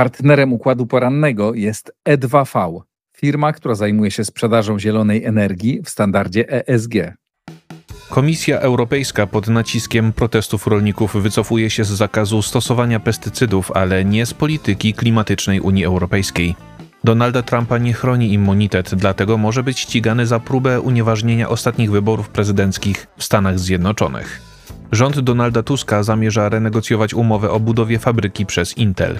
Partnerem układu porannego jest E2V, firma, która zajmuje się sprzedażą zielonej energii w standardzie ESG. Komisja Europejska pod naciskiem protestów rolników wycofuje się z zakazu stosowania pestycydów, ale nie z polityki klimatycznej Unii Europejskiej. Donalda Trumpa nie chroni immunitet, dlatego może być ścigany za próbę unieważnienia ostatnich wyborów prezydenckich w Stanach Zjednoczonych. Rząd Donalda Tuska zamierza renegocjować umowę o budowie fabryki przez Intel.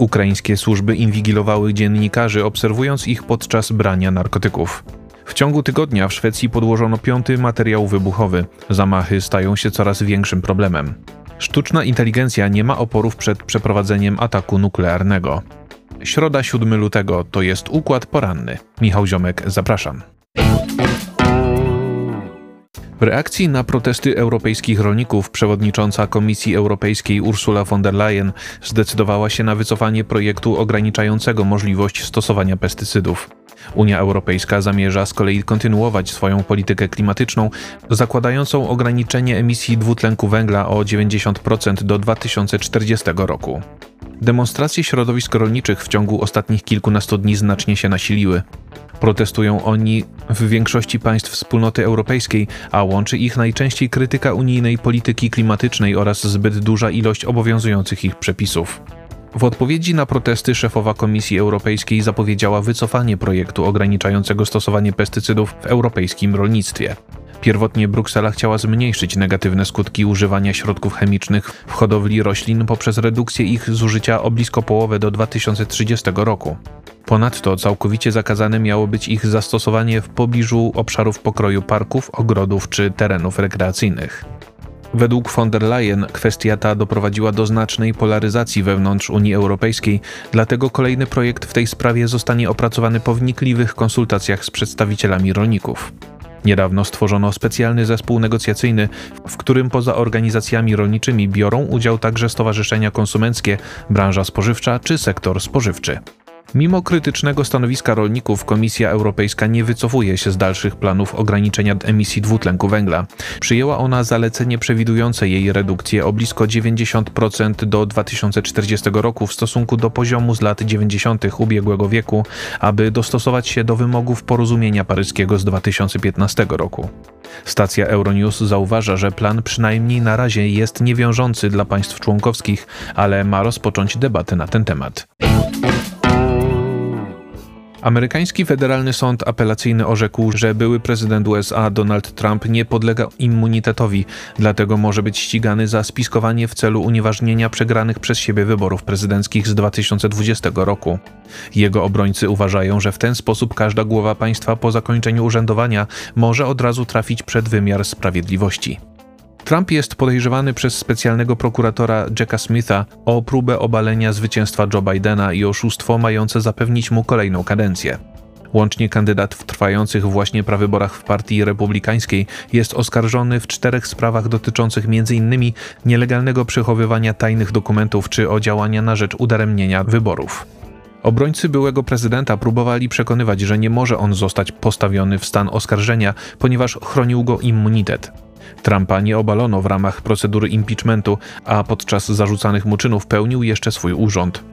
Ukraińskie służby inwigilowały dziennikarzy, obserwując ich podczas brania narkotyków. W ciągu tygodnia w Szwecji podłożono piąty materiał wybuchowy. Zamachy stają się coraz większym problemem. Sztuczna inteligencja nie ma oporów przed przeprowadzeniem ataku nuklearnego. Środa 7 lutego to jest układ poranny. Michał Ziomek, zapraszam. W reakcji na protesty europejskich rolników przewodnicząca Komisji Europejskiej Ursula von der Leyen zdecydowała się na wycofanie projektu ograniczającego możliwość stosowania pestycydów. Unia Europejska zamierza z kolei kontynuować swoją politykę klimatyczną, zakładającą ograniczenie emisji dwutlenku węgla o 90% do 2040 roku. Demonstracje środowisk rolniczych w ciągu ostatnich kilkunastu dni znacznie się nasiliły. Protestują oni w większości państw wspólnoty europejskiej, a łączy ich najczęściej krytyka unijnej polityki klimatycznej oraz zbyt duża ilość obowiązujących ich przepisów. W odpowiedzi na protesty szefowa Komisji Europejskiej zapowiedziała wycofanie projektu ograniczającego stosowanie pestycydów w europejskim rolnictwie. Pierwotnie Bruksela chciała zmniejszyć negatywne skutki używania środków chemicznych w hodowli roślin poprzez redukcję ich zużycia o blisko połowę do 2030 roku. Ponadto całkowicie zakazane miało być ich zastosowanie w pobliżu obszarów pokroju parków, ogrodów czy terenów rekreacyjnych. Według von der Leyen kwestia ta doprowadziła do znacznej polaryzacji wewnątrz Unii Europejskiej, dlatego kolejny projekt w tej sprawie zostanie opracowany po wnikliwych konsultacjach z przedstawicielami rolników. Niedawno stworzono specjalny zespół negocjacyjny, w którym poza organizacjami rolniczymi biorą udział także stowarzyszenia konsumenckie, branża spożywcza czy sektor spożywczy. Mimo krytycznego stanowiska rolników, Komisja Europejska nie wycofuje się z dalszych planów ograniczenia emisji dwutlenku węgla. Przyjęła ona zalecenie przewidujące jej redukcję o blisko 90% do 2040 roku w stosunku do poziomu z lat 90. ubiegłego wieku, aby dostosować się do wymogów porozumienia paryskiego z 2015 roku. Stacja Euronews zauważa, że plan przynajmniej na razie jest niewiążący dla państw członkowskich, ale ma rozpocząć debatę na ten temat. Amerykański Federalny Sąd Apelacyjny orzekł, że były prezydent USA Donald Trump nie podlega immunitetowi, dlatego może być ścigany za spiskowanie w celu unieważnienia przegranych przez siebie wyborów prezydenckich z 2020 roku. Jego obrońcy uważają, że w ten sposób każda głowa państwa po zakończeniu urzędowania może od razu trafić przed wymiar sprawiedliwości. Trump jest podejrzewany przez specjalnego prokuratora Jacka Smitha o próbę obalenia zwycięstwa Joe Bidena i oszustwo mające zapewnić mu kolejną kadencję. Łącznie kandydat w trwających właśnie prawyborach w partii republikańskiej jest oskarżony w czterech sprawach dotyczących m.in. nielegalnego przechowywania tajnych dokumentów czy o działania na rzecz udaremnienia wyborów. Obrońcy byłego prezydenta próbowali przekonywać, że nie może on zostać postawiony w stan oskarżenia, ponieważ chronił go immunitet. Trumpa nie obalono w ramach procedury impeachmentu, a podczas zarzucanych mu czynów pełnił jeszcze swój urząd.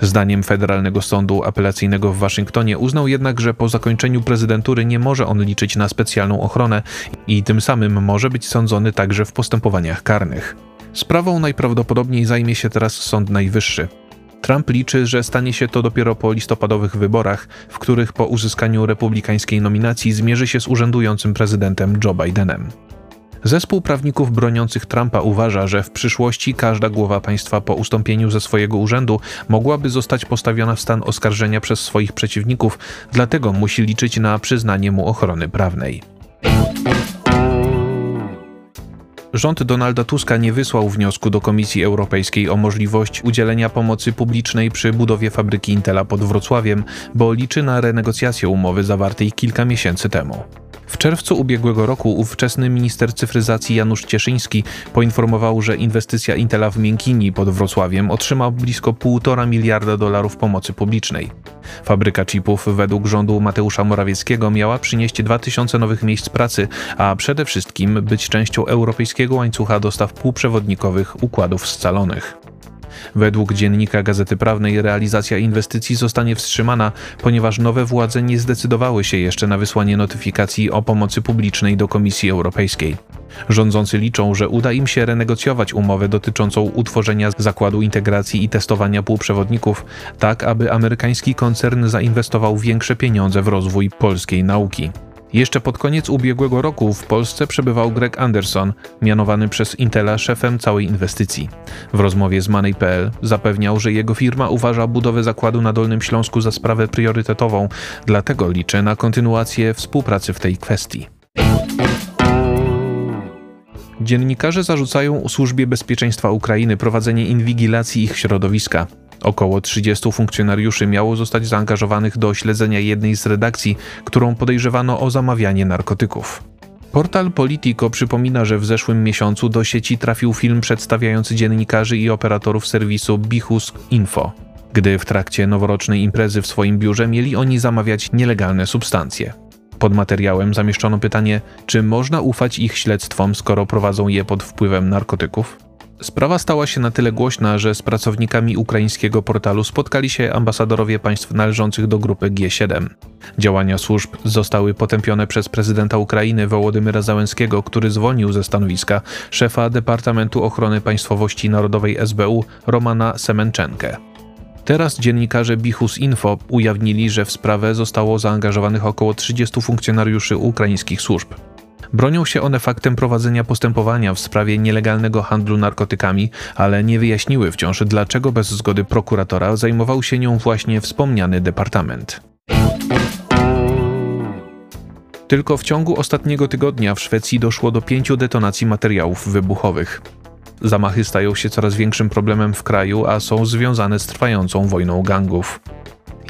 Zdaniem Federalnego Sądu Apelacyjnego w Waszyngtonie uznał jednak, że po zakończeniu prezydentury nie może on liczyć na specjalną ochronę i tym samym może być sądzony także w postępowaniach karnych. Sprawą najprawdopodobniej zajmie się teraz Sąd Najwyższy. Trump liczy, że stanie się to dopiero po listopadowych wyborach, w których po uzyskaniu republikańskiej nominacji zmierzy się z urzędującym prezydentem Joe Bidenem. Zespół prawników broniących Trumpa uważa, że w przyszłości każda głowa państwa po ustąpieniu ze swojego urzędu mogłaby zostać postawiona w stan oskarżenia przez swoich przeciwników, dlatego musi liczyć na przyznanie mu ochrony prawnej. Rząd Donalda Tuska nie wysłał wniosku do Komisji Europejskiej o możliwość udzielenia pomocy publicznej przy budowie fabryki Intela pod Wrocławiem, bo liczy na renegocjację umowy zawartej kilka miesięcy temu. W czerwcu ubiegłego roku ówczesny minister cyfryzacji Janusz Cieszyński poinformował, że inwestycja Intela w Miękini pod Wrocławiem otrzyma blisko 1,5 miliarda dolarów pomocy publicznej. Fabryka chipów według rządu Mateusza Morawieckiego miała przynieść 2000 nowych miejsc pracy, a przede wszystkim być częścią europejskiego łańcucha dostaw półprzewodnikowych układów scalonych. Według dziennika Gazety Prawnej realizacja inwestycji zostanie wstrzymana, ponieważ nowe władze nie zdecydowały się jeszcze na wysłanie notyfikacji o pomocy publicznej do Komisji Europejskiej. Rządzący liczą, że uda im się renegocjować umowę dotyczącą utworzenia zakładu integracji i testowania półprzewodników, tak aby amerykański koncern zainwestował większe pieniądze w rozwój polskiej nauki. Jeszcze pod koniec ubiegłego roku w Polsce przebywał Greg Anderson, mianowany przez Intela szefem całej inwestycji. W rozmowie z Money.pl zapewniał, że jego firma uważa budowę zakładu na Dolnym Śląsku za sprawę priorytetową, dlatego liczy na kontynuację współpracy w tej kwestii. Dziennikarze zarzucają Służbie Bezpieczeństwa Ukrainy prowadzenie inwigilacji ich środowiska. Około 30 funkcjonariuszy miało zostać zaangażowanych do śledzenia jednej z redakcji, którą podejrzewano o zamawianie narkotyków. Portal Politico przypomina, że w zeszłym miesiącu do sieci trafił film przedstawiający dziennikarzy i operatorów serwisu Bichus Info, gdy w trakcie noworocznej imprezy w swoim biurze mieli oni zamawiać nielegalne substancje. Pod materiałem zamieszczono pytanie, czy można ufać ich śledztwom, skoro prowadzą je pod wpływem narkotyków? Sprawa stała się na tyle głośna, że z pracownikami ukraińskiego portalu spotkali się ambasadorowie państw należących do grupy G7. Działania służb zostały potępione przez prezydenta Ukrainy Wołodymyra Załęskiego, który zwolnił ze stanowiska szefa Departamentu Ochrony Państwowości Narodowej SBU Romana Semenczenkę. Teraz dziennikarze Bichus Info ujawnili, że w sprawę zostało zaangażowanych około 30 funkcjonariuszy ukraińskich służb. Bronią się one faktem prowadzenia postępowania w sprawie nielegalnego handlu narkotykami, ale nie wyjaśniły wciąż, dlaczego bez zgody prokuratora zajmował się nią właśnie wspomniany departament. Tylko w ciągu ostatniego tygodnia w Szwecji doszło do pięciu detonacji materiałów wybuchowych. Zamachy stają się coraz większym problemem w kraju, a są związane z trwającą wojną gangów.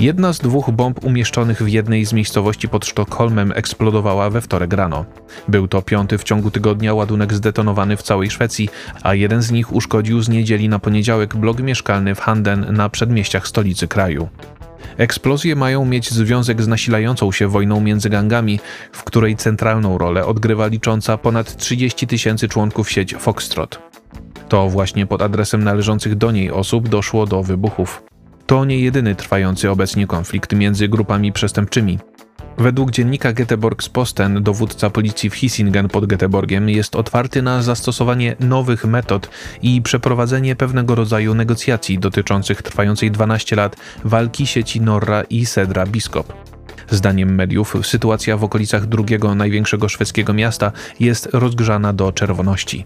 Jedna z dwóch bomb umieszczonych w jednej z miejscowości pod Sztokholmem eksplodowała we wtorek rano. Był to piąty w ciągu tygodnia ładunek zdetonowany w całej Szwecji, a jeden z nich uszkodził z niedzieli na poniedziałek blok mieszkalny w Handen na przedmieściach stolicy kraju. Eksplozje mają mieć związek z nasilającą się wojną między gangami, w której centralną rolę odgrywa licząca ponad 30 tysięcy członków sieć Foxtrot. To właśnie pod adresem należących do niej osób doszło do wybuchów. To nie jedyny trwający obecnie konflikt między grupami przestępczymi. Według dziennika Göteborgs-Posten dowódca policji w Hisingen pod Göteborgiem jest otwarty na zastosowanie nowych metod i przeprowadzenie pewnego rodzaju negocjacji dotyczących trwającej 12 lat walki sieci Norra i Sedra Biskop. Zdaniem mediów sytuacja w okolicach drugiego największego szwedzkiego miasta jest rozgrzana do czerwoności.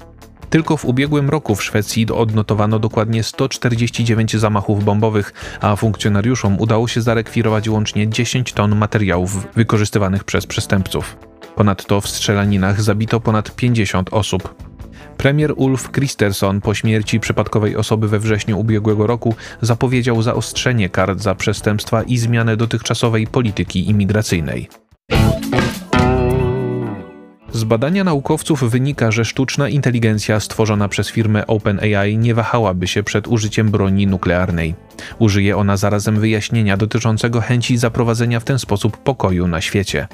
Tylko w ubiegłym roku w Szwecji odnotowano dokładnie 149 zamachów bombowych, a funkcjonariuszom udało się zarekwirować łącznie 10 ton materiałów wykorzystywanych przez przestępców. Ponadto w strzelaninach zabito ponad 50 osób. Premier Ulf Kristersson po śmierci przypadkowej osoby we wrześniu ubiegłego roku zapowiedział zaostrzenie kar za przestępstwa i zmianę dotychczasowej polityki imigracyjnej. Z badania naukowców wynika, że sztuczna inteligencja stworzona przez firmę OpenAI nie wahałaby się przed użyciem broni nuklearnej. Użyje ona zarazem wyjaśnienia dotyczącego chęci zaprowadzenia w ten sposób pokoju na świecie.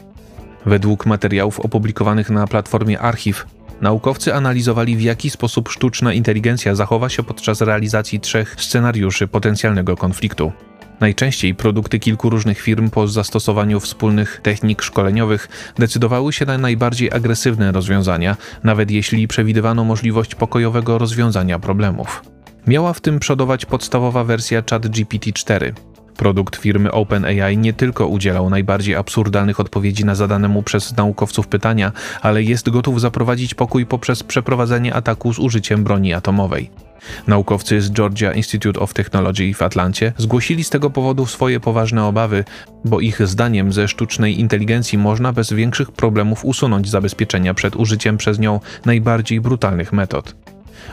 Według materiałów opublikowanych na platformie Archiv, naukowcy analizowali w jaki sposób sztuczna inteligencja zachowa się podczas realizacji trzech scenariuszy potencjalnego konfliktu. Najczęściej produkty kilku różnych firm po zastosowaniu wspólnych technik szkoleniowych decydowały się na najbardziej agresywne rozwiązania, nawet jeśli przewidywano możliwość pokojowego rozwiązania problemów. Miała w tym przodować podstawowa wersja ChatGPT-4. Produkt firmy OpenAI nie tylko udzielał najbardziej absurdalnych odpowiedzi na zadane mu przez naukowców pytania, ale jest gotów zaprowadzić pokój poprzez przeprowadzenie ataku z użyciem broni atomowej. Naukowcy z Georgia Institute of Technology w Atlancie zgłosili z tego powodu swoje poważne obawy, bo ich zdaniem ze sztucznej inteligencji można bez większych problemów usunąć zabezpieczenia przed użyciem przez nią najbardziej brutalnych metod.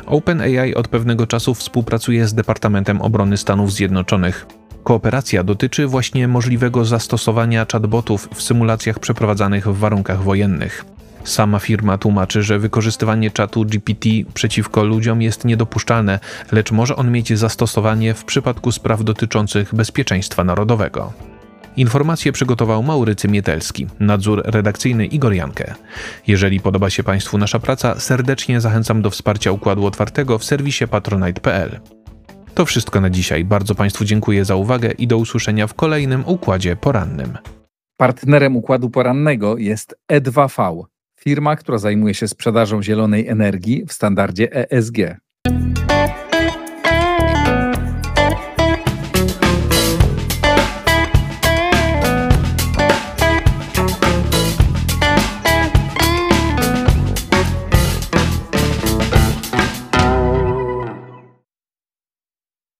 OpenAI od pewnego czasu współpracuje z Departamentem Obrony Stanów Zjednoczonych. Kooperacja dotyczy właśnie możliwego zastosowania chatbotów w symulacjach przeprowadzanych w warunkach wojennych. Sama firma tłumaczy, że wykorzystywanie czatu GPT przeciwko ludziom jest niedopuszczalne, lecz może on mieć zastosowanie w przypadku spraw dotyczących bezpieczeństwa narodowego. Informacje przygotował Maurycy Mietelski, nadzór redakcyjny Igor Jankę. Jeżeli podoba się Państwu nasza praca, serdecznie zachęcam do wsparcia Układu Otwartego w serwisie patronite.pl. To wszystko na dzisiaj. Bardzo Państwu dziękuję za uwagę i do usłyszenia w kolejnym Układzie Porannym. Partnerem Układu Porannego jest E2V firma, która zajmuje się sprzedażą zielonej energii w standardzie ESG.